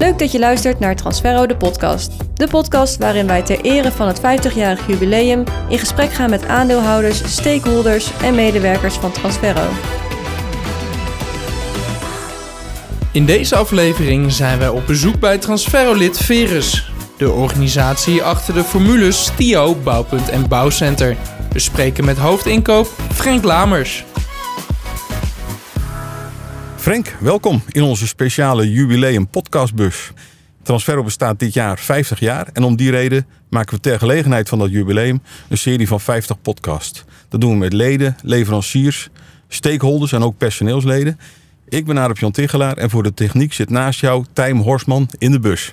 Leuk dat je luistert naar Transferro de podcast. De podcast waarin wij ter ere van het 50-jarig jubileum in gesprek gaan met aandeelhouders, stakeholders en medewerkers van Transferro. In deze aflevering zijn wij op bezoek bij Transferro-lid Verus, de organisatie achter de formules STIO, Bouwpunt en Bouwcenter. We spreken met hoofdinkoop Frank Lamers. Frank, welkom in onze speciale jubileum podcastbus. Transferro bestaat dit jaar 50 jaar en om die reden maken we ter gelegenheid van dat jubileum een serie van 50 podcasts. Dat doen we met leden, leveranciers, stakeholders en ook personeelsleden. Ik ben Arep Jan Tichelaar en voor de techniek zit naast jou Tijm Horsman in de bus.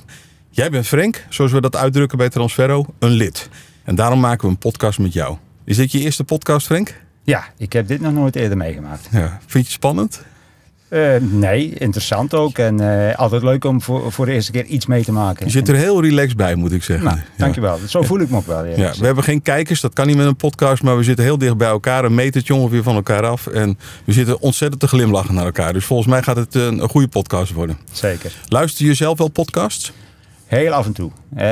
Jij bent Frank, zoals we dat uitdrukken bij Transferro, een lid. En daarom maken we een podcast met jou. Is dit je eerste podcast, Frank? Ja, ik heb dit nog nooit eerder meegemaakt. Ja. Vind je het spannend? Uh, nee, interessant ook. En uh, altijd leuk om voor, voor de eerste keer iets mee te maken. Je zit er heel relaxed bij, moet ik zeggen. Nou, dankjewel. Zo voel ik me ook wel. Ja, we hebben geen kijkers, dat kan niet met een podcast. Maar we zitten heel dicht bij elkaar, een metertje ongeveer van elkaar af. En we zitten ontzettend te glimlachen naar elkaar. Dus volgens mij gaat het een, een goede podcast worden. Zeker. Luister je zelf wel podcasts? Heel af en toe, uh,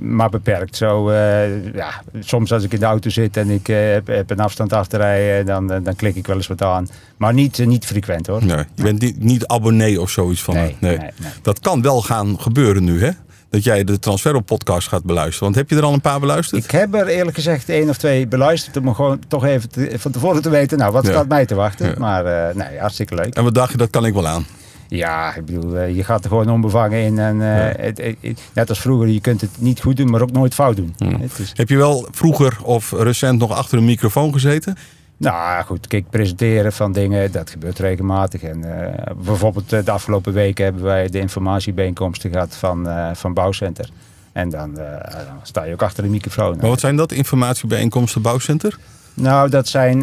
maar beperkt. Zo, uh, ja, soms als ik in de auto zit en ik uh, heb, heb, een afstand af te rijden, dan, dan klik ik wel eens wat aan. Maar niet, niet frequent hoor. Nee, je bent niet, niet abonnee of zoiets van. Nee, nee. nee, Dat kan wel gaan gebeuren nu, hè? Dat jij de Transferro podcast gaat beluisteren. Want heb je er al een paar beluisterd? Ik heb er eerlijk gezegd één of twee beluisterd. Om gewoon toch even te, van tevoren te weten, nou, wat ja. staat mij te wachten. Ja. Maar nee, hartstikke leuk. En wat dacht je, dat kan ik wel aan? Ja, ik bedoel, je gaat er gewoon onbevangen in. En, uh, ja. het, het, net als vroeger, je kunt het niet goed doen, maar ook nooit fout doen. Is... Heb je wel vroeger of recent nog achter een microfoon gezeten? Nou goed, kijk, presenteren van dingen, dat gebeurt regelmatig. En uh, bijvoorbeeld de afgelopen weken hebben wij de informatiebijeenkomsten gehad van, uh, van Bouwcenter. En dan, dan, sta je ook achter de microfoon. Maar wat zijn dat, informatiebijeenkomsten Bouwcenter? Nou, dat, zijn,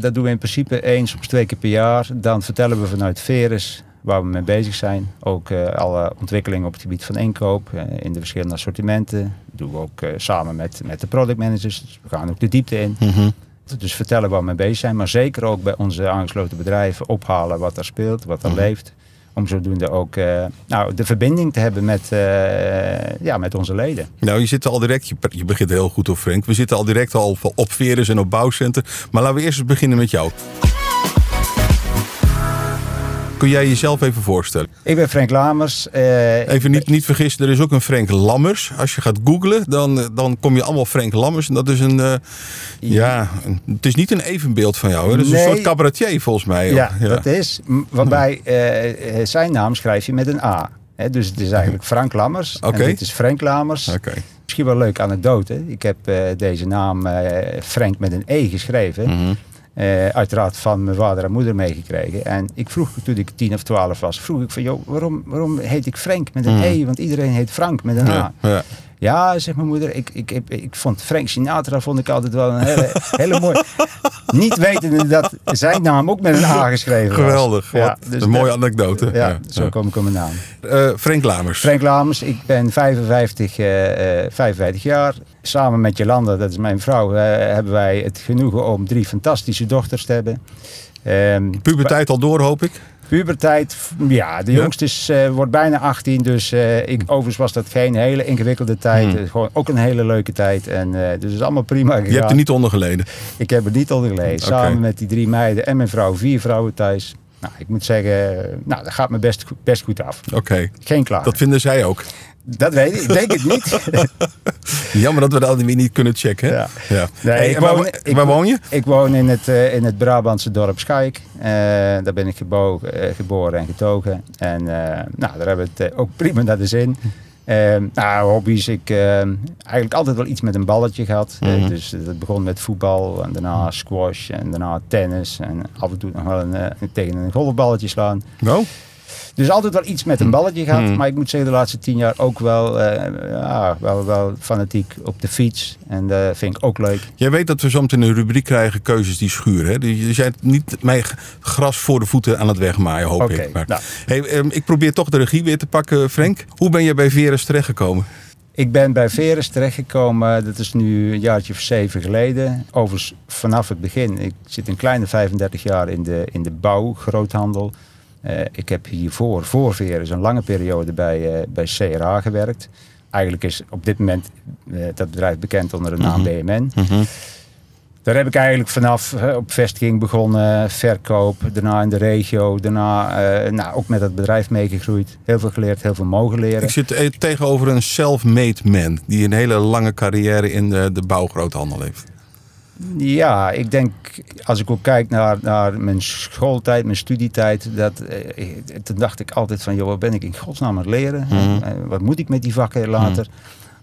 dat doen we in principe eens of twee keer per jaar. Dan vertellen we vanuit Veres waar we mee bezig zijn. Ook uh, alle ontwikkelingen op het gebied van inkoop uh, in de verschillende assortimenten. Dat doen we ook uh, samen met, met de product managers. Dus we gaan ook de diepte in. Mm -hmm. Dus vertellen waar we mee bezig zijn. Maar zeker ook bij onze aangesloten bedrijven ophalen wat er speelt, wat er Mhm. mm -hmm. leeft. Om zodoende ook nou, de verbinding te hebben met, ja, met onze leden. Nou, je zit al direct, je, je begint heel goed op Frank. We zitten al direct al op, op Verus en op Bouwcenter. Maar laten we eerst eens beginnen met jou. Kun jij jezelf even voorstellen? Ik ben Frank Lamers. Uh, even niet, niet vergissen, er is ook een Frank Lammers. Als je gaat googlen, dan, dan kom je allemaal Frank Lammers. En dat is een, uh, ja, een, het is niet een evenbeeld van jou. Hè? Dat is nee. een soort cabaretier volgens mij. Ja, ja. dat is. Waarbij uh, zijn naam schrijf je met een A. He, dus het is eigenlijk Frank Lammers. Okay. En dit is Frank Lamers. Okay. Misschien wel een leuke anekdote. Ik heb deze naam Frank met een E geschreven. Mm -hmm. Uh, uiteraard van mijn vader en moeder meegekregen. En ik vroeg toen ik tien of twaalf was, vroeg ik van, joh, waarom, waarom heet ik Frank met een mm. E? Want iedereen heet Frank met een A. Ja. ja, zegt mijn moeder, ik, ik, ik, ik vond Frank Sinatra vond ik altijd wel een hele, hele mooi. Niet wetende dat zijn naam ook met een A geschreven was. Geweldig, ja, dus een mooie anekdote. Ja, ja, zo kom ik op mijn naam. Uh, Frank Lamers. Frank Lamers, ik ben 55, uh, 55 jaar. Samen met Jolanda, dat is mijn vrouw, uh, hebben wij het genoegen om drie fantastische dochters te hebben. Um, Puberteit al door, hoop ik? Puberteit, ja, de jongste is, uh, wordt bijna 18, dus uh, ik, overigens was dat geen hele ingewikkelde tijd. Hmm. Gewoon ook een hele leuke tijd. En, dus het is allemaal prima gegaan. Je hebt er niet onder geleden? Ik heb er niet onder geleden. Okay. Samen met die drie meiden en mijn vrouw, vier vrouwen thuis. Nou, ik moet zeggen, nou, dat gaat me best, best goed af. Oké. Okay. Geen klaar. Dat vinden zij ook? Dat weet ik, ik denk het niet. Jammer dat we dat weer niet kunnen checken. Ja. ja. Nee, hey, ik waar, woon, ik, waar woon je? Ik woon in het, uh, in het Brabantse dorp Schaik. Uh, daar ben ik uh, geboren en getogen. En nou, daar hebben we het ook prima naar de zin. nou, hobby's. Ik eigenlijk altijd wel iets met een balletje gehad. Mhm. Mm -hmm. dus dat begon met voetbal en daarna squash en daarna tennis. En af en toe nog wel een, tegen een golfballetje slaan. Nou? Dus altijd wel iets met een balletje gehad. Mm. Maar ik moet zeggen, de laatste tien jaar ook wel, uh, ja, wel, wel fanatiek op de fiets. En dat vind ik ook leuk. Jij weet dat we soms een rubriek krijgen, keuzes die schuren. Hè? Dus jij bent niet mij gras voor de voeten aan het wegmaaien, hoop okay, ik. Maar, nou. hey, um, ik probeer toch de regie weer te pakken, Frank. Hoe ben je bij Veres terechtgekomen? Ik ben bij Veres terechtgekomen, dat is nu een jaartje of zeven geleden. Overigens vanaf het begin. Ik zit een kleine 35 jaar in de, in de bouw, groothandel. Eh, ik heb hiervoor, voor Verus, een lange periode bij, eh, bij CRA gewerkt. Eigenlijk is op dit moment eh, dat bedrijf bekend onder de naam Mhm. BMN. Mhm. Daar heb ik eigenlijk vanaf op vestiging begonnen, verkoop, daarna in de regio, daarna nou, ook met het bedrijf meegegroeid. Heel veel geleerd, heel veel mogen leren. Ik zit eh, tegenover een self-made man die een hele lange carrière in de, de bouwgroothandel heeft. Ja, ik denk, als ik ook kijk naar, naar mijn schooltijd, mijn studietijd, dat, eh, toen dacht ik altijd van, joh, wat ben ik in godsnaam aan het leren? Mhm. Eh, wat moet ik met die vakken later?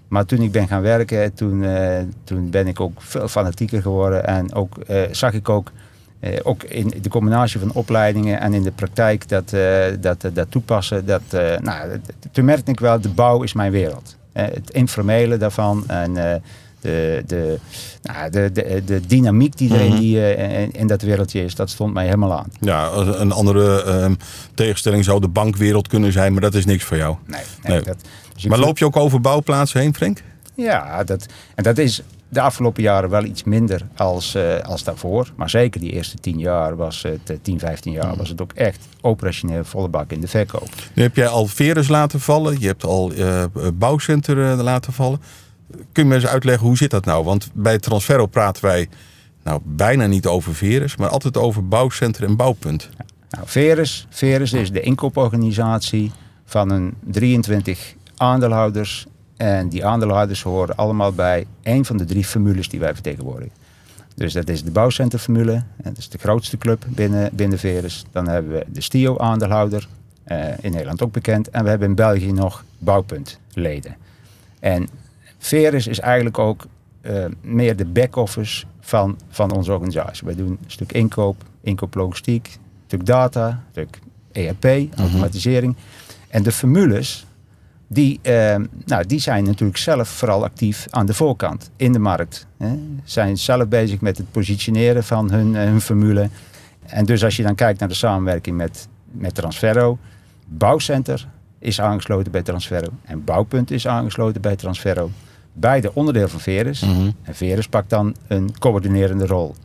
Maar toen ik ben gaan werken, toen, eh, toen ben ik ook veel fanatieker geworden. En ook eh, zag ik ook, eh, ook in de combinatie van opleidingen en in de praktijk dat, eh, dat, dat toepassen. Dat, eh, nou, toen merkte ik wel, de bouw is mijn wereld. Eh, het informele daarvan en eh, de, de, nou, de, de, de dynamiek die er in, Mhm. die, eh, in, in dat wereldje is, dat stond mij helemaal aan. Ja, een andere ehm, tegenstelling zou de bankwereld kunnen zijn, maar dat is niks voor jou. Nee, nee, Nee. Dat, dus Maar loop je ook over bouwplaatsen heen, Frank? Ja, dat, en dat is de afgelopen jaren wel iets minder als, eh, als daarvoor. Maar zeker die eerste 10 jaar was het, eh, 10, 15 jaar, was het ook echt operationeel volle bak in de verkoop. Nu heb jij al Veres laten vallen, je hebt al eh Bouwcenter eh, laten vallen. Kun je me eens uitleggen hoe zit dat nou? Want bij Transferro praten wij nou bijna niet over Veres, maar altijd over Bouwcenter en Bouwpunt. Nou, Verus, Verus is de inkooporganisatie van een 23 aandeelhouders. En die aandeelhouders horen allemaal bij één van de drie formules die wij vertegenwoordigen. Dus dat is de bouwcenterformule. en Dat is de grootste club binnen, binnen Verus. Dan hebben we de Stio-aandeelhouder. eh, in Nederland ook bekend. En we hebben in België nog Bouwpuntleden. En Verus is eigenlijk ook eh, meer de back-office van, van onze organisatie. Wij doen een stuk inkoop, inkooplogistiek, een stuk data, een stuk ERP, automatisering. En de formules, die, eh, nou, die zijn natuurlijk zelf vooral actief aan de voorkant, in de markt. Hè. Zijn zelf bezig met het positioneren van hun, eh, hun formule. En dus als je dan kijkt naar de samenwerking met, met Transferro, Bouwcenter is aangesloten bij Transferro en Bouwpunt is aangesloten bij Transferro. Beide onderdeel van Verus. Mhm. En Verus pakt dan een coördinerende rol.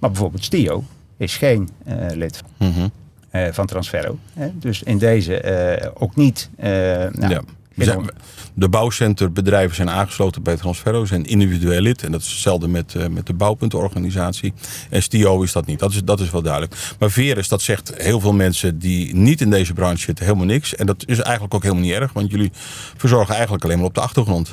Maar bijvoorbeeld Stio is geen eh, lid Mhm. eh, van Transferro. Hè. Dus in deze eh, ook niet. nou, ja. Zijn- de bouwcenterbedrijven zijn aangesloten bij Transferro, zijn individueel lid. En dat is hetzelfde met, met de bouwpuntenorganisatie. En Stio is dat niet. Dat is, dat is wel duidelijk. Maar Verus, dat zegt heel veel mensen die niet in deze branche zitten helemaal niks. En dat is eigenlijk ook helemaal niet erg. Want jullie verzorgen eigenlijk alleen maar op de achtergrond.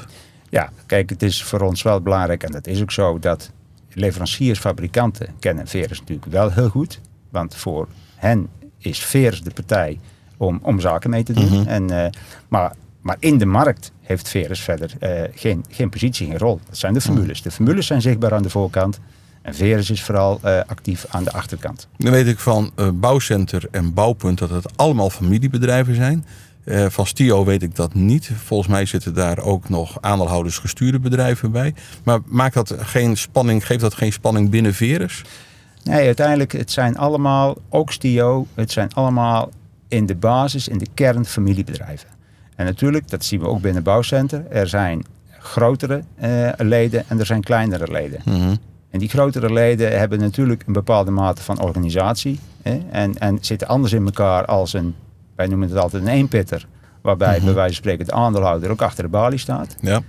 Ja, kijk, het is voor ons wel belangrijk, en dat is ook zo, dat leveranciers, fabrikanten kennen Verus natuurlijk wel heel goed. Want voor hen is Verus de partij om, om zaken mee te doen. Mhm. en, eh, maar, maar in de markt heeft Verus verder eh, geen, geen positie, geen rol. Dat zijn de formules. De formules zijn zichtbaar aan de voorkant. En Verus is vooral eh, actief aan de achterkant. Dan weet ik van Bouwcenter en Bouwpunt dat het allemaal familiebedrijven zijn. Eh, van Stio weet ik dat niet. Volgens mij zitten daar ook nog aandeelhouders gestuurde bedrijven bij. Maar maakt dat geen spanning, geeft dat geen spanning binnen Verus? Nee, uiteindelijk, het zijn allemaal, ook Stio, het zijn allemaal in de basis, in de kern familiebedrijven. En natuurlijk, dat zien we ook binnen Bouwcenter, er zijn grotere eh, leden en er zijn kleinere leden. Mhm. En die grotere leden hebben natuurlijk een bepaalde mate van organisatie. Hè, en, en zitten anders in elkaar als een, wij noemen het altijd een eenpitter. Waarbij Mhm. bij wijze van spreken de aandeelhouder ook achter de balie staat. Ja.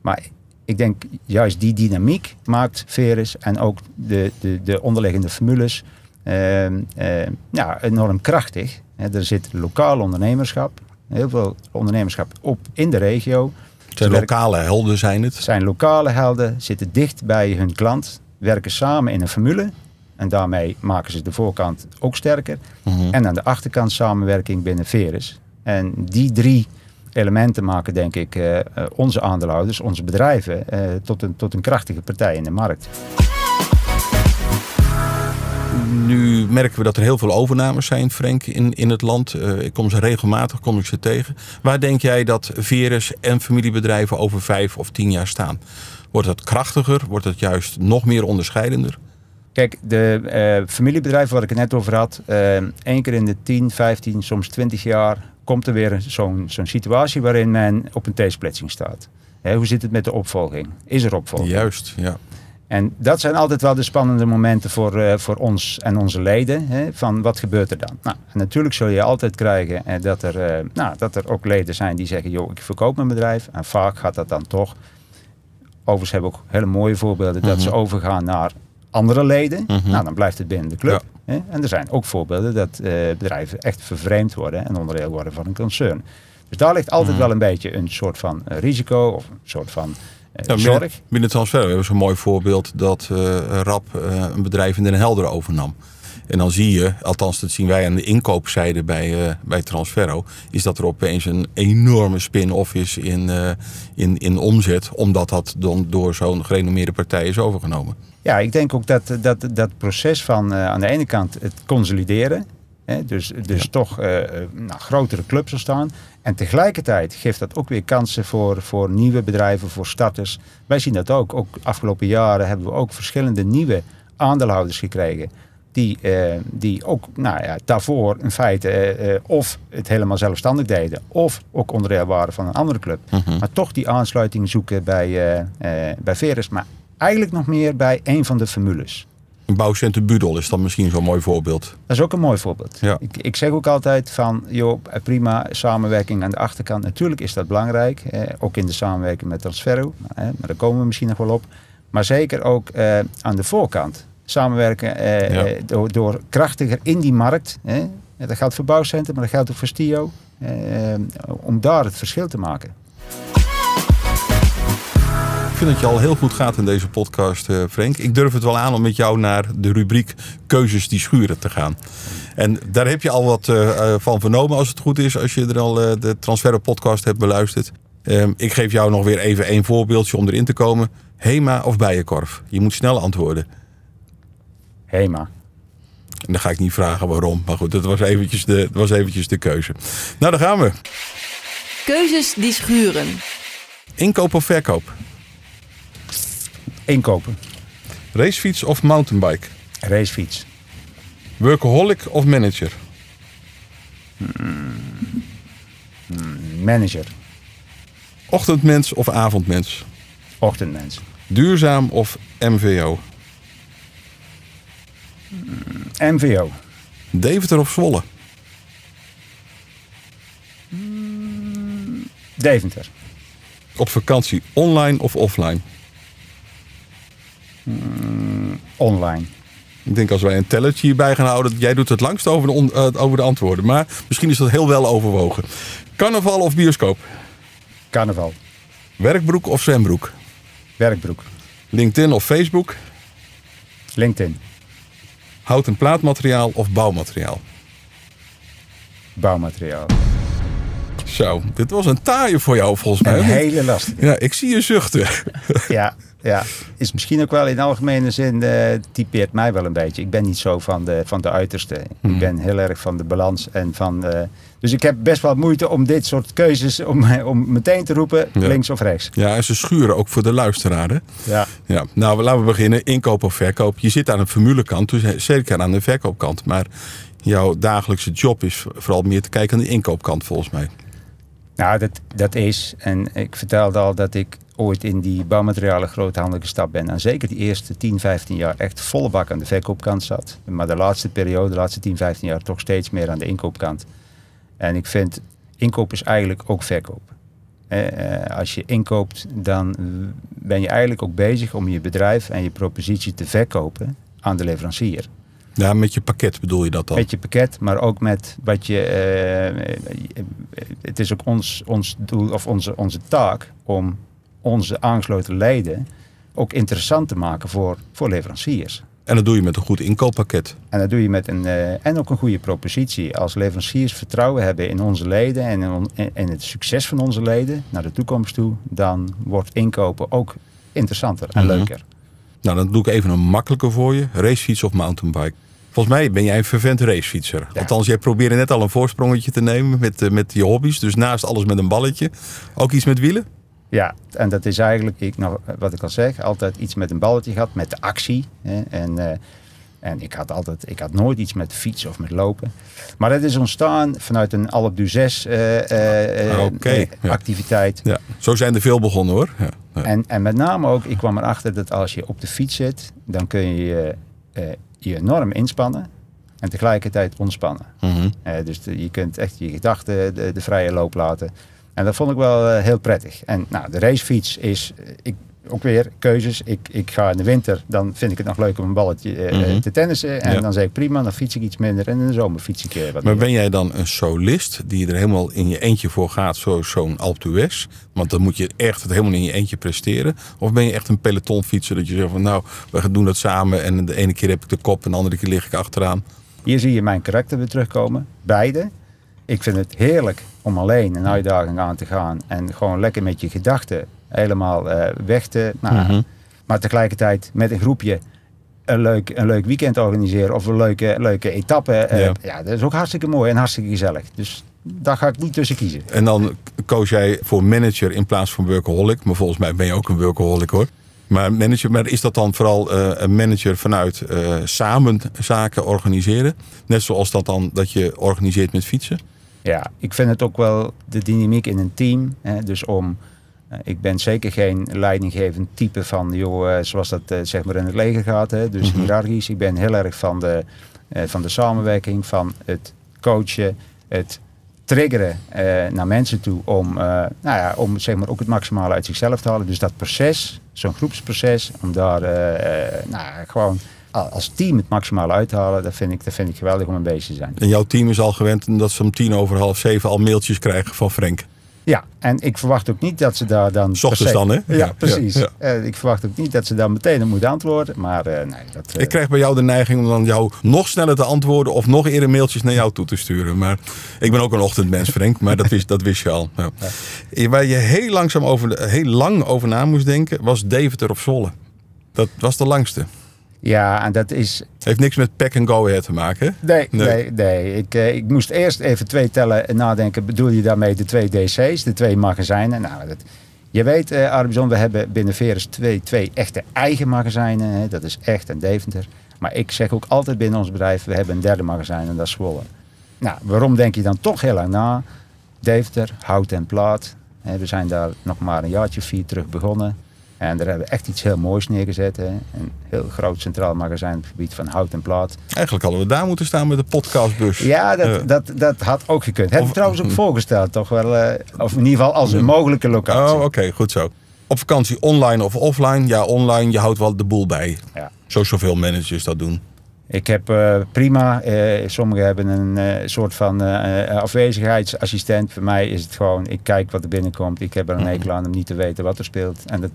Maar ik denk juist die dynamiek maakt Verus en ook de, de, de onderliggende formules ehm, ehm, ja, enorm krachtig. Er zit lokaal ondernemerschap, heel veel ondernemerschap op in de regio. Het zijn lokale helden zijn het. zijn lokale helden, zitten dicht bij hun klant, werken samen in een formule. En daarmee maken ze de voorkant ook sterker. Mhm. En aan de achterkant samenwerking binnen Verus. En die drie elementen maken, denk ik, eh, eh, onze aandeelhouders, onze bedrijven, eh, tot, een, tot een krachtige partij in de markt. Nu merken we dat er heel veel overnames zijn, Frank, in, in het land. Eh, ik kom ze regelmatig kom ik ze tegen. Waar denk jij dat Verus en familiebedrijven over vijf of tien jaar staan? Wordt het krachtiger? Wordt het juist nog meer onderscheidender? Kijk, de eh, familiebedrijven waar ik het net over had, eh één keer in de 10, 15, soms 20 jaar komt er weer zo'n zo'n situatie waarin men op een T-splitsing staat. Hè, hoe zit het met de opvolging? Is er opvolging? Juist, ja. En dat zijn altijd wel de spannende momenten voor, eh, voor ons en onze leden. Hè, van wat gebeurt er dan? Nou, en natuurlijk zul je altijd krijgen dat, er, nou, dat er ook leden zijn die zeggen: joh, ik verkoop mijn bedrijf. En vaak gaat dat dan toch. Overigens hebben we ook hele mooie voorbeelden dat ze overgaan naar andere leden. Nou, dan blijft het binnen de club. Hè? En er zijn ook voorbeelden dat eh, bedrijven echt vervreemd worden en onderdeel worden van een concern. Dus daar ligt altijd wel een beetje een soort van eh, risico of een soort van eh, Ja, zorg. binnen, binnen Transfer hebben we zo'n mooi voorbeeld dat RAP een bedrijf in Den Helder overnam. En dan zie je, althans dat zien wij aan de inkoopzijde bij, eh, bij Transferro, is dat er opeens een enorme spin-off is in, in, in omzet, omdat dat dan door zo'n gerenommeerde partij is overgenomen. Ja, ik denk ook dat dat, dat proces van eh, aan de ene kant het consolideren, hè, dus, dus toch eh, eh, nou, grotere clubs ontstaan. En tegelijkertijd geeft dat ook weer kansen voor, voor nieuwe bedrijven, voor starters. Wij zien dat ook. Ook afgelopen jaren hebben we ook verschillende nieuwe aandeelhouders gekregen. Die, die ook nou ja, daarvoor in feite of het helemaal zelfstandig deden. Of ook onderdeel waren van een andere club. Maar toch die aansluiting zoeken bij, bij Veres. Maar eigenlijk nog meer bij een van de formules. Een bouwcentrum Budel is dan misschien zo'n mooi voorbeeld. Dat is ook een mooi voorbeeld. Ja. Ik, ik zeg ook altijd van, joh, prima samenwerking aan de achterkant. Natuurlijk is dat belangrijk, eh, ook in de samenwerking met Transferro. Eh, maar daar komen we misschien nog wel op. Maar zeker ook eh, aan de voorkant. Samenwerken eh, Ja. eh, door, door krachtiger in die markt. Dat geldt voor bouwcentrum, maar dat geldt ook voor Stio. eh, om daar het verschil te maken. Ik vind dat je al heel goed gaat in deze podcast, eh, Frank. Ik durf het wel aan om met jou naar de rubriek Keuzes die schuren te gaan. En daar heb je al wat eh, eh, van vernomen als het goed is, als je er al de Transfer podcast hebt beluisterd. Ehm, ik geef jou nog weer even één voorbeeldje om erin te komen. Hema of bijenkorf? Je moet snel antwoorden. Hema. En dan ga ik niet vragen waarom. Maar goed, dat was eventjes de, dat was eventjes de keuze. Nou, daar gaan we. Keuzes die schuren. Inkoop of verkoop? Inkopen. Racefiets of mountainbike? Racefiets. Workaholic of manager? Manager. Ochtendmens of avondmens? Ochtendmens. Duurzaam of MVO? MVO. Deventer of Zwolle? Deventer. Op vakantie online of offline? Online. Ik denk als wij een tellertje hierbij gaan houden, jij doet het langst over de, on- eh, over de antwoorden. Maar misschien is dat heel wel overwogen. Carnaval of bioscoop? Carnaval. Werkbroek of zwembroek? Werkbroek. LinkedIn of Facebook? LinkedIn. Hout- en plaatmateriaal of bouwmateriaal? Bouwmateriaal. Zo, dit was een taaie voor jou volgens mij. Een hele lastige. Ja, ik zie je zuchten. Ja, ja. Is misschien ook wel in algemene zin eh, typeert mij wel een beetje. Ik ben niet zo van de, van de uiterste. Ik ben heel erg van de balans en van. eh, dus ik heb best wel moeite om dit soort keuzes om, om meteen te roepen Ja. links of rechts. Ja, en ze schuren ook voor de luisteraar. Hè? Ja. Ja, nou laten we beginnen. Inkoop of verkoop. Je zit aan de formulekant, dus zeker aan de verkoopkant. Maar jouw dagelijkse job is vooral meer te kijken aan de inkoopkant volgens mij. Nou, dat, dat is. En ik vertelde al dat ik ooit in die bouwmaterialen groothandel gestapt ben. En zeker die eerste 10, 15 jaar echt volle bak aan de verkoopkant zat. Maar de laatste periode, de laatste 10, 15 jaar, toch steeds meer aan de inkoopkant. En ik vind, inkoop is eigenlijk ook verkoop. Eh, eh, als je inkoopt, dan ben je eigenlijk ook bezig om je bedrijf en je propositie te verkopen aan de leverancier. Ja, met je pakket bedoel je dat dan? Met je pakket, maar ook met wat je. eh, het is ook ons, ons doel of onze, onze taak om onze aangesloten leden ook interessant te maken voor, voor leveranciers. En dat doe je met een goed inkooppakket. En dat doe je met een. eh, en ook een goede propositie. Als leveranciers vertrouwen hebben in onze leden en in, on- in het succes van onze leden naar de toekomst toe, dan wordt inkopen ook interessanter en Mhm. leuker. Nou, dan doe ik even een makkelijke voor je. Racefiets of mountainbike? Volgens mij ben jij een vervent racefietser. Ja. Althans, jij probeerde net al een voorsprongetje te nemen met, eh, met je hobby's. Dus naast alles met een balletje. Ook iets met wielen? Ja, en dat is eigenlijk, ik, nou, wat ik al zeg, altijd iets met een balletje gehad, met de actie. Hè, en, eh, En ik had, altijd, ik had nooit iets met fietsen of met lopen. Maar dat is ontstaan vanuit een Alp du 6 eh, ja. activiteit. Ja, zo zijn er veel begonnen hoor. Ja. Ja. En, en met name ook, ik kwam erachter dat als je op de fiets zit, dan kun je je, enorm inspannen en tegelijkertijd ontspannen. Mhm. Eh, dus de- je kunt echt je gedachten de, de vrije loop laten. En dat vond ik wel eh, heel prettig. En nou, de racefiets is, eh, ik, ook weer keuzes. Ik, ik ga in de winter, dan vind ik het nog leuk om een balletje eh, Mhm. te tennissen. En Ja. dan zeg ik prima, dan fiets ik iets minder. En in de zomer fiets ik eh, wat Maar meer. ben jij dan een solist die er helemaal in je eentje voor gaat, zoals zo'n Alpe d'Huez? Want dan moet je echt het helemaal in je eentje presteren. Of ben je echt een pelotonfietser dat je zegt van nou, we gaan doen dat samen en de ene keer heb ik de kop en de andere keer lig ik achteraan. Hier zie je mijn karakter weer terugkomen. Beide. Ik vind het heerlijk om alleen een uitdaging aan te gaan. En gewoon lekker met je gedachten helemaal eh, weg te... Nou, Mhm. Maar tegelijkertijd met een groepje een leuk, een leuk weekend organiseren. Of een leuke, leuke etappe. eh, Ja. ja. dat is ook hartstikke mooi en hartstikke gezellig. Dus daar ga ik niet tussen kiezen. En dan koos jij voor manager in plaats van workaholic. Maar volgens mij ben je ook een workaholic hoor. Maar manager, maar is dat dan vooral eh, een manager vanuit eh, samen zaken organiseren? Net zoals dat dan dat je organiseert met fietsen? Ja, ik vind het ook wel de dynamiek in een team. Hè, dus om, ik ben zeker geen leidinggevend type van, joh, eh, zoals dat eh, zeg maar in het leger gaat. Hè, dus Mhm. hiërarchisch. Ik ben heel erg van de, eh, van de samenwerking, van het coachen, het triggeren eh, naar mensen toe om, eh, nou ja, om zeg maar ook het maximale uit zichzelf te halen. Dus dat proces, zo'n groepsproces, om daar eh, eh, nou, gewoon als team het maximale uit te halen, dat vind ik, dat vind ik geweldig om een bezig te zijn. En jouw team is al gewend dat ze om tien over half zeven al mailtjes krijgen van Frank. Ja, en ik verwacht ook niet dat ze daar dan... Ochtends dan, hè? Ja, Ja, precies. ja, Eh, ik verwacht ook niet dat ze dan meteen op moeten antwoorden. Maar eh, nee, dat... eh, Ik krijg bij jou de neiging om dan jou nog sneller te antwoorden of nog eerder mailtjes naar jou toe te sturen. Maar ik ben ook een ochtendmens, Frank, maar dat wist, dat wist je al. Ja. Waar je heel, langzaam over, heel lang over na moest denken, was Deventer of Zwolle. Dat was de langste. Ja, en dat is... Heeft niks met pack and go ahead te maken. Nee, Nee. nee, nee. Ik, eh, ik moest eerst even twee tellen en nadenken. Bedoel je daarmee de twee DC's, de twee magazijnen? Nou, dat, je weet, eh Arbizon, we hebben binnen Verus twee, twee echte eigen magazijnen. Hè. Dat is echt en Deventer. Maar ik zeg ook altijd binnen ons bedrijf, we hebben een derde magazijn en dat is Zwolle. Nou, waarom denk je dan toch heel lang na? Deventer, hout en plaat. We zijn daar nog maar een jaartje vier terug begonnen. En daar hebben we echt iets heel moois neergezet. Hè. Een heel groot centraal magazijn op het gebied van hout en plaat. Eigenlijk hadden we daar moeten staan met de podcastbus. Ja, dat, Ja. dat, dat had ook gekund. Heb ik trouwens ook voorgesteld, toch wel. eh, of in ieder geval als een mogelijke locatie. Oh, oké, goed zo. Op vakantie online of offline? Ja, online, je houdt wel de boel bij. Ja. Zoals zoveel managers dat doen. Ik heb eh, prima, eh, sommigen hebben een eh, soort van eh, eh, afwezigheidsassistent. Voor mij is het gewoon, ik kijk wat er binnenkomt. Ik heb er een hekel aan om niet te weten wat er speelt. En dat,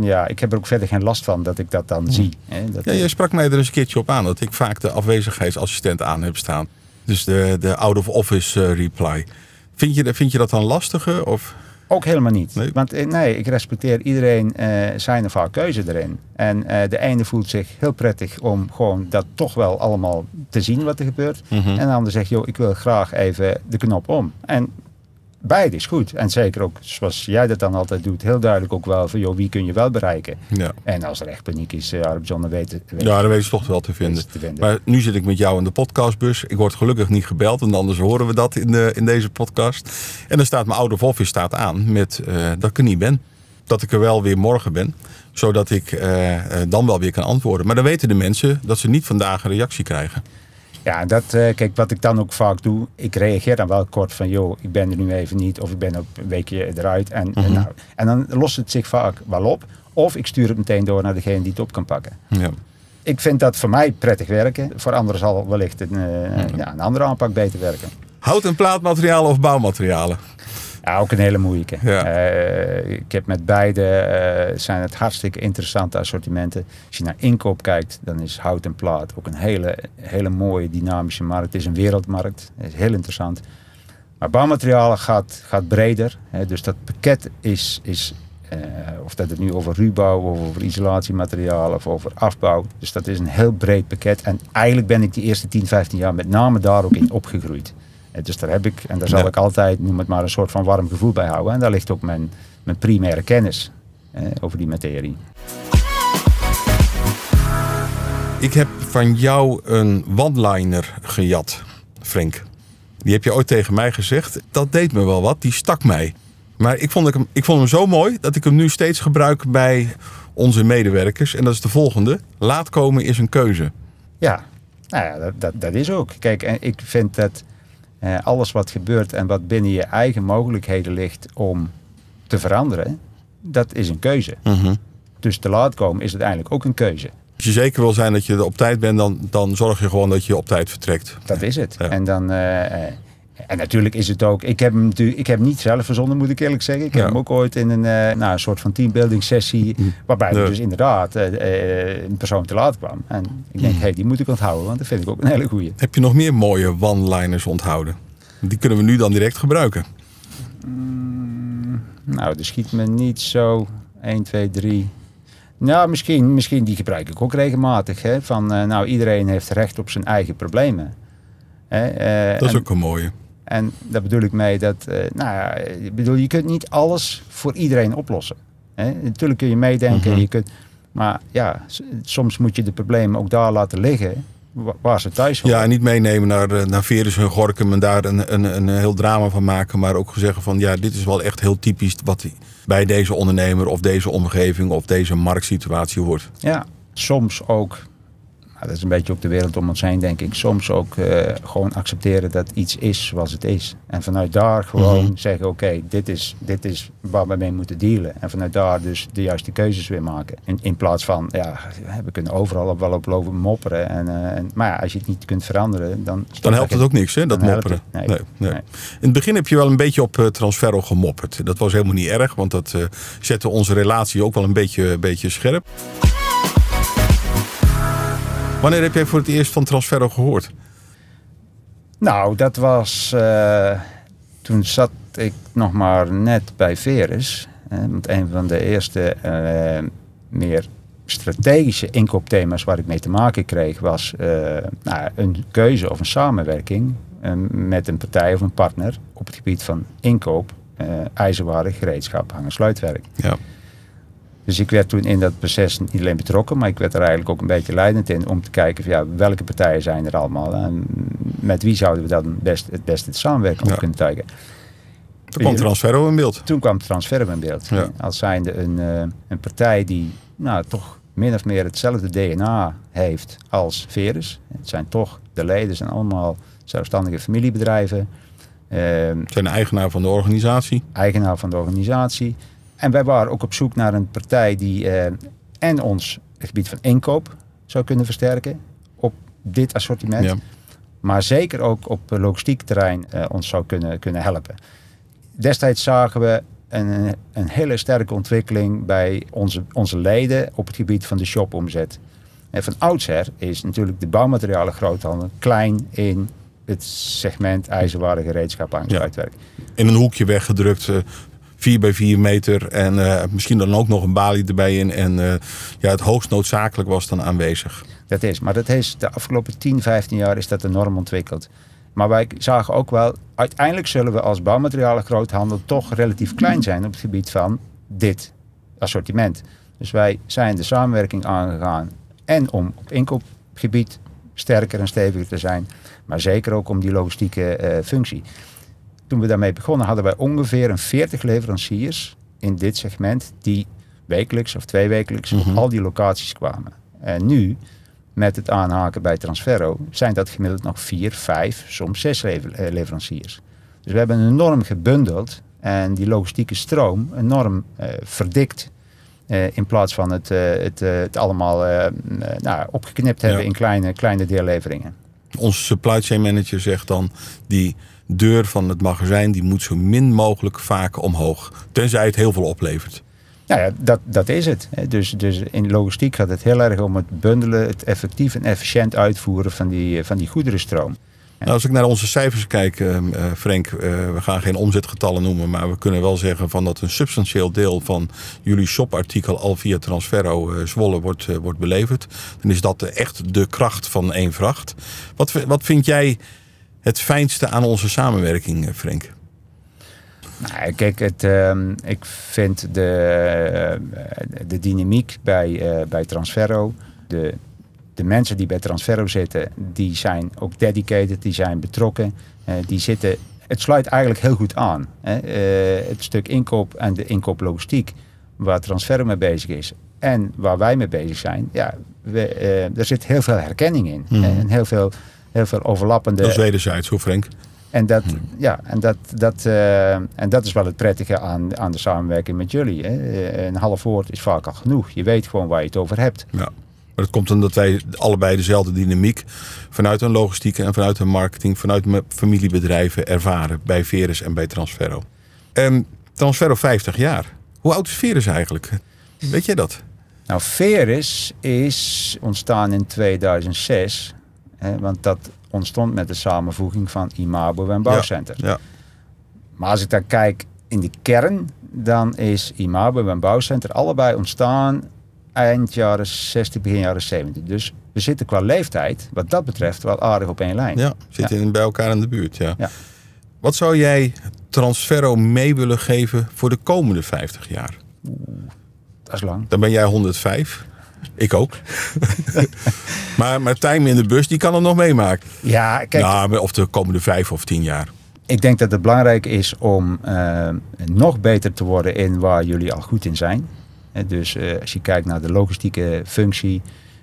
ja, ik heb er ook verder geen last van dat ik dat dan zie. Hè. Dat, Ja, je sprak mij er eens een keertje op aan dat ik vaak de afwezigheidsassistent aan heb staan. Dus de, de out-of-office eh, reply. Vind je, vind je dat dan lastiger? Of? Ook helemaal niet. Nee? Want eh, nee, ik respecteer iedereen eh, zijn of haar keuze erin. En eh, de ene voelt zich heel prettig om gewoon dat toch wel allemaal te zien wat er gebeurt. Mhm. En de ander zegt, joh, ik wil graag even de knop om. En beide is goed. En zeker ook, zoals jij dat dan altijd doet, heel duidelijk ook wel van, joh, wie kun je wel bereiken? Ja. En als er echt paniek is, uh, dan weet, weet ja, dat weet je toch wel te vinden. is te vinden. Maar nu zit ik met jou in de podcastbus. Ik word gelukkig niet gebeld, en anders horen we dat in, de, in deze podcast. En dan staat mijn oude office staat aan met eh, dat ik er niet ben. Dat ik er wel weer morgen ben. Zodat ik eh, eh, dan wel weer kan antwoorden. Maar dan weten de mensen dat ze niet vandaag een reactie krijgen. Ja, dat, eh, kijk, wat ik dan ook vaak doe, ik reageer dan wel kort van, joh, ik ben er nu even niet, of ik ben ook een weekje eruit. En, en, nou, en dan lost het zich vaak wel op. Of ik stuur het meteen door naar degene die het op kan pakken. Ja. Ik vind dat voor mij prettig werken. Voor anderen zal wellicht een, eh, ja, een andere aanpak beter werken. Hout- en plaatmaterialen of bouwmaterialen? Ja, ook een hele moeilijke. Ja. Eh, ik heb met beide, eh, zijn het hartstikke interessante assortimenten. Als je naar inkoop kijkt, dan is hout en plaat ook een hele, hele mooie dynamische markt. Het is een wereldmarkt, het is heel interessant. Maar bouwmaterialen gaat, gaat breder. Hè, dus dat pakket is, is eh, of dat het nu over ruwbouw of over isolatiematerialen of over afbouw. Dus dat is een heel breed pakket. En eigenlijk ben ik die eerste 10, 15 jaar met name daar ook in opgegroeid. Eh, Dus daar heb ik, en daar zal Ja. ik altijd, noem het maar, een soort van warm gevoel bij houden. En daar ligt ook mijn, mijn primaire kennis eh, over die materie. Ik heb van jou een one-liner gejat, Frank. Die heb je ooit tegen mij gezegd. Dat deed me wel wat, die stak mij. Maar ik vond, hem, ik vond hem zo mooi dat ik hem nu steeds gebruik bij onze medewerkers. En dat is de volgende. Laat komen is een keuze. Ja, nou ja, dat, dat, dat is ook. Kijk, en ik vind dat eh, alles wat gebeurt en wat binnen je eigen mogelijkheden ligt om te veranderen, dat is een keuze. Dus te laat komen is uiteindelijk ook een keuze. Als je zeker wil zijn dat je er op tijd bent, dan, dan zorg je gewoon dat je op tijd vertrekt. Dat is het. Ja. En dan. eh, eh, en natuurlijk is het ook. Ik heb hem natuurlijk. Ik heb hem niet zelf verzonnen, moet ik eerlijk zeggen. Ik heb Ja. hem ook ooit in een, eh, nou, een soort van teambuilding sessie. Waarbij Ja. er dus inderdaad eh, eh, een persoon te laat kwam. En ik denk, hé, hey, die moet ik onthouden, want dat vind ik ook een hele goeie. Heb je nog meer mooie one-liners onthouden? Die kunnen we nu dan direct gebruiken. Nou, er schiet me niet zo 1, 2, 3. Nou, misschien, misschien die gebruik ik ook regelmatig. Hè? Van, nou, iedereen heeft recht op zijn eigen problemen. Hè? Dat is en- ook een mooie. En daar bedoel ik mee dat, eh, nou ja, bedoel, je kunt niet alles voor iedereen oplossen. Hè? Natuurlijk kun je meedenken, Mhm. je kunt, maar ja, soms moet je de problemen ook daar laten liggen wa- waar ze thuis horen. Ja, en niet meenemen naar, eh, naar Verus en Gorkum en daar een, een, een heel drama van maken. Maar ook zeggen van ja, dit is wel echt heel typisch wat bij deze ondernemer of deze omgeving of deze marktsituatie hoort. Ja, soms ook, nou, dat is een beetje ook de wereld om ons heen denk ik, soms ook eh, gewoon accepteren dat iets is zoals het is. En vanuit daar gewoon Mhm. zeggen, oké, dit, is, dit is waar we mee moeten dealen. En vanuit daar dus de juiste keuzes weer maken. In, in plaats van, ja, we kunnen overal op wel op lopen mopperen. En, eh, en, maar ja, als je het niet kunt veranderen, dan... Dan helpt het ook niks, hè, dat mopperen. Nee, Nee. nee. Nee. In het begin heb je wel een beetje op eh, Transferro gemopperd. Dat was helemaal niet erg, want dat zette onze relatie ook wel een beetje, een beetje scherp. Wanneer heb jij voor het eerst van Transferro gehoord? Nou, dat was. eh, toen zat ik nog maar net bij Verus. Hè, want een van de eerste eh, meer strategische inkoopthema's waar ik mee te maken kreeg, was eh, nou, een keuze of een samenwerking met een partij of een partner op het gebied van inkoop, ijzerwaren, gereedschap, hang- en sluitwerk. Ja. Dus ik werd toen in dat proces niet alleen betrokken, maar ik werd er eigenlijk ook een beetje leidend in om te kijken van ja, welke partijen zijn er allemaal en met wie zouden we dan best, het beste de samenwerking Ja. kunnen. Toen kwam Transferro in beeld. Toen kwam Transferum in beeld. Ja. Als zijnde een, eh, een partij die nou, toch min of meer hetzelfde DNA heeft als Verus. Het zijn toch, de leden zijn allemaal zelfstandige familiebedrijven. Ehm, Zijn eigenaar van de organisatie. eigenaar van de organisatie. En wij waren ook op zoek naar een partij die eh, en ons het gebied van inkoop zou kunnen versterken op dit assortiment. Ja. Maar zeker ook op logistiek terrein eh, ons zou kunnen, kunnen helpen. Destijds zagen we een, een hele sterke ontwikkeling bij onze, onze leden op het gebied van de shopomzet. En van oudsher is natuurlijk de bouwmaterialen groothandel klein in het segment ijzerwaren, gereedschap, en Ja. uitwerk. In een hoekje weggedrukt. eh 4 bij 4 meter. En eh, misschien dan ook nog een balie erbij in. En eh, ja, het hoogst noodzakelijk was dan aanwezig. Dat is, maar dat is de afgelopen 10, 15 jaar is dat enorm ontwikkeld. Maar wij zagen ook wel, uiteindelijk zullen we als bouwmaterialen groothandel toch relatief klein zijn op het gebied van dit assortiment. Dus wij zijn de samenwerking aangegaan en om op inkoopgebied sterker en steviger te zijn, maar zeker ook om die logistieke eh, functie. Toen we daarmee begonnen hadden wij ongeveer een 40 leveranciers in dit segment die wekelijks of tweewekelijks Mhm. op al die locaties kwamen. En nu, met het aanhaken bij Transferro, zijn dat gemiddeld nog vier, vijf, soms zes lever- eh, leveranciers. Dus we hebben enorm gebundeld en die logistieke stroom enorm eh, verdikt. eh, in plaats van het, het, het allemaal nou, opgeknipt hebben Ja. in kleine, kleine deelleveringen. Onze supply chain manager zegt dan... die deur van het magazijn die moet zo min mogelijk vaak omhoog. Tenzij het heel veel oplevert. Nou ja, dat, dat is het. Dus, dus in logistiek gaat het heel erg om het bundelen, het effectief en efficiënt uitvoeren van die, eh, van die goederenstroom. Nou, als ik naar onze cijfers kijk, eh, eh, Frank, we gaan geen omzetgetallen noemen, maar we kunnen wel zeggen van dat een substantieel deel van jullie shopartikel al via Transferro eh, Zwolle wordt, wordt beleverd. Dan is dat echt de kracht van één vracht. Wat, wat vind jij het fijnste aan onze samenwerking, eh, Frank? Nou, kijk, het, ehm, ik vind de, eh, de dynamiek bij, eh, bij Transferro, de de mensen die bij Transferro zitten, die zijn ook dedicated, die zijn betrokken. Die zitten, het sluit eigenlijk heel goed aan. Hè. Het stuk inkoop en de inkooplogistiek waar Transferro mee bezig is en waar wij mee bezig zijn, ja, we, er zit heel veel herkenning in. Mhm. En heel veel, heel veel overlappende... Dat is wederzijds, hoor Frank. En dat, ja, en dat, dat, eh, en dat is wel het prettige aan, aan de samenwerking met jullie. Hè. Eh, Een half woord is vaak al genoeg. Je weet gewoon waar je het over hebt. Ja. Maar dat komt omdat wij allebei dezelfde dynamiek vanuit een logistieke en vanuit een marketing, vanuit mijn familiebedrijven ervaren bij Verus en bij Transferro. En Transferro 50 jaar. Hoe oud is Verus eigenlijk? Weet jij dat? Nou, Veris is ontstaan in 2006. Want dat ontstond met de samenvoeging van Imabo en Bouwcenter. Ja. Maar als ik dan kijk in de kern, dan is Imabo en Bouwcenter allebei ontstaan eind jaren 60, begin jaren 70. Dus we zitten qua leeftijd, wat dat betreft, wel aardig op één lijn. Ja, zitten bij elkaar in de buurt. Ja. Ja. Wat zou jij Transferro mee willen geven voor de komende 50 jaar? Dat is lang. Dan ben jij 105. Ik ook. maar Martijn in de bus, die kan het nog meemaken. Ja, kijk, Nou, of de komende vijf of tien jaar. ik denk dat het belangrijk is om eh, nog beter te worden in waar jullie al goed in zijn. Dus eh, als je kijkt naar de logistieke functie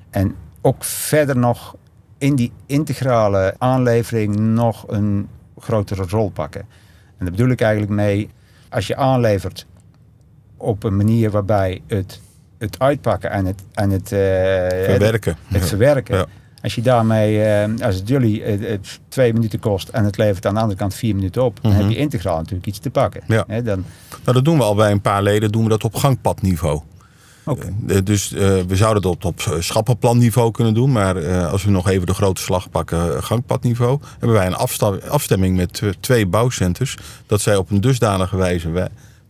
en ook verder nog in die integrale aanlevering nog een grotere rol pakken. En daar bedoel ik eigenlijk mee, als je aanlevert op een manier waarbij het, het uitpakken en het, en het, eh, Verwerken. het verwerken. Ja. Als je daarmee, eh, als het jullie eh, het twee minuten kost en het levert aan de andere kant vier minuten op, dan Mhm. heb je integraal natuurlijk iets te pakken. Ja. Hè, dan, Nou, dat doen we al bij een paar leden, doen we dat op gangpadniveau. Eh, dus we zouden dat op eh, schappenplanniveau kunnen doen. Maar als we nog even de grote slag pakken, gangpadniveau. Hebben wij een afstemming met twee bouwcenters. Dat zij op een dusdanige wijze wij-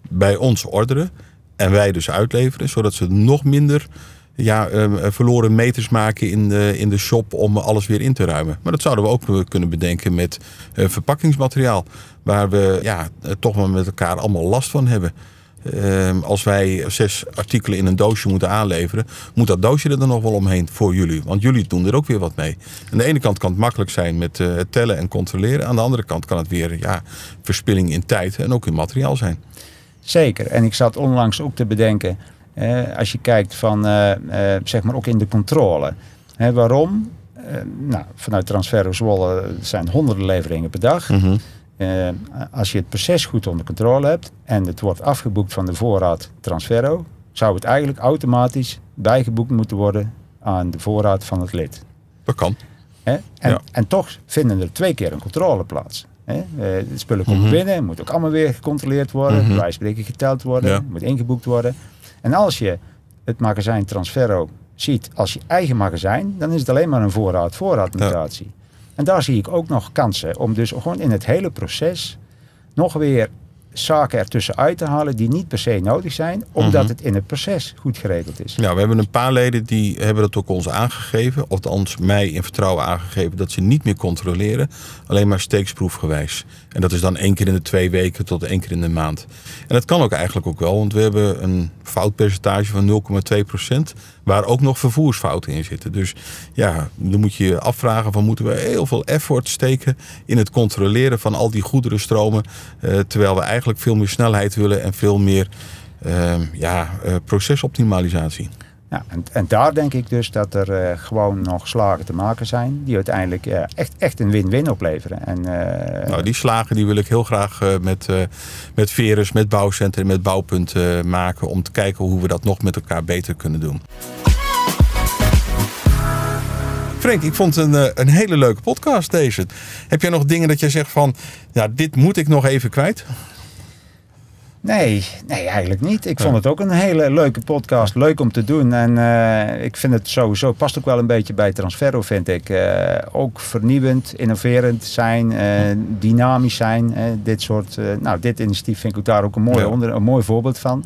bij ons orderen. En wij dus uitleveren. Zodat ze nog minder ja, eh, verloren meters maken in de, in de shop om alles weer in te ruimen. Maar dat zouden we ook kunnen bedenken met eh, verpakkingsmateriaal. Waar we ja, eh, toch wel met elkaar allemaal last van hebben. Ehm, als wij zes artikelen in een doosje moeten aanleveren, moet dat doosje er dan nog wel omheen voor jullie. Want jullie doen er ook weer wat mee. Aan de ene kant kan het makkelijk zijn met tellen en controleren. Aan de andere kant kan het weer ja, verspilling in tijd en ook in materiaal zijn. Zeker. En ik zat onlangs ook te bedenken, eh, als je kijkt van, eh, eh, zeg maar ook in de controle. Hè, waarom? Eh, nou, vanuit Transferro Zwolle zijn honderden leveringen per dag. Eh, als je het proces goed onder controle hebt en het wordt afgeboekt van de voorraad Transferro, zou het eigenlijk automatisch bijgeboekt moeten worden aan de voorraad van het lid. Dat kan. Hè? En, Ja. en toch vinden er twee keer een controle plaats. Hè? Eh, de spullen komen Mhm. binnen, moet ook allemaal weer gecontroleerd worden, spreken geteld worden, Ja. moet ingeboekt worden. En als je het magazijn Transferro ziet als je eigen magazijn, dan is het alleen maar een voorraad-voorraad-notatie. En daar zie ik ook nog kansen om dus gewoon in het hele proces nog weer zaken ertussen uit te halen die niet per se nodig zijn, omdat Mhm. het in het proces goed geregeld is. Nou, we hebben een paar leden die hebben dat ook ons aangegeven. Of althans mij in vertrouwen aangegeven dat ze niet meer controleren. Alleen maar steeksproefgewijs. En dat is dan één keer in de twee weken tot één keer in de maand. En dat kan ook eigenlijk ook wel. Want we hebben een foutpercentage van 0,2 procent. Waar ook nog vervoersfouten in zitten. Dus ja, dan moet je je afvragen van moeten we heel veel effort steken in het controleren van al die goederenstromen. eh, terwijl we eigenlijk veel meer snelheid willen en veel meer ehm, ja, eh, procesoptimalisatie. Ja, en, en daar denk ik dus dat er eh, gewoon nog slagen te maken zijn die uiteindelijk ja, echt, echt een win-win opleveren. En, eh, Nou, die slagen die wil ik heel graag eh, met, eh met Verus, met Bouwcenter en met Bouwpunt eh, maken. Om te kijken hoe we dat nog met elkaar beter kunnen doen. Frank, ik vond het een, eh, een hele leuke podcast deze. Heb jij nog dingen dat jij zegt van, ja, dit moet ik nog even kwijt? Nee, nee, eigenlijk niet. Ik Ja. vond het ook een hele leuke podcast. Leuk om te doen. En eh, ik vind het sowieso, past ook wel een beetje bij Transferro, vind ik. Eh, ook vernieuwend, innoverend zijn, eh, dynamisch zijn. dit soort, nou, dit initiatief vind ik ook daar ook een mooi, Ja. onder, een mooi voorbeeld van.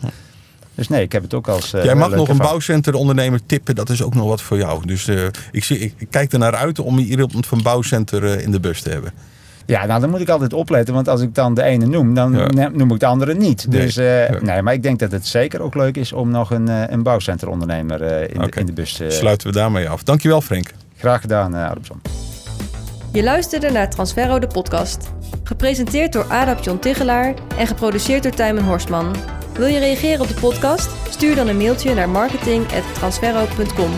Dus nee, ik heb het ook als. jij mag nog een bouwcenterondernemer tippen, dat is ook nog wat voor jou. Dus ik, zie, ik, kijk er naar uit om hier iemand van Bouwcenter in de bus te hebben. Ja, nou dan moet ik altijd opletten, want als ik dan de ene noem, dan Ja. noem ik de andere niet. Nee, Dus eh, ja. nee, maar ik denk dat het zeker ook leuk is om nog een, eh, een bouwcenterondernemer eh, in, de, in de bus te Sluiten we daarmee af. Dankjewel Frank. Graag gedaan, uh, Adamson. Je luisterde naar Transferro de podcast. Gepresenteerd door Adap John Tigelaar en geproduceerd door Tijmen Horstman. Wil je reageren op de podcast? Stuur dan een mailtje naar marketing.transferro.com.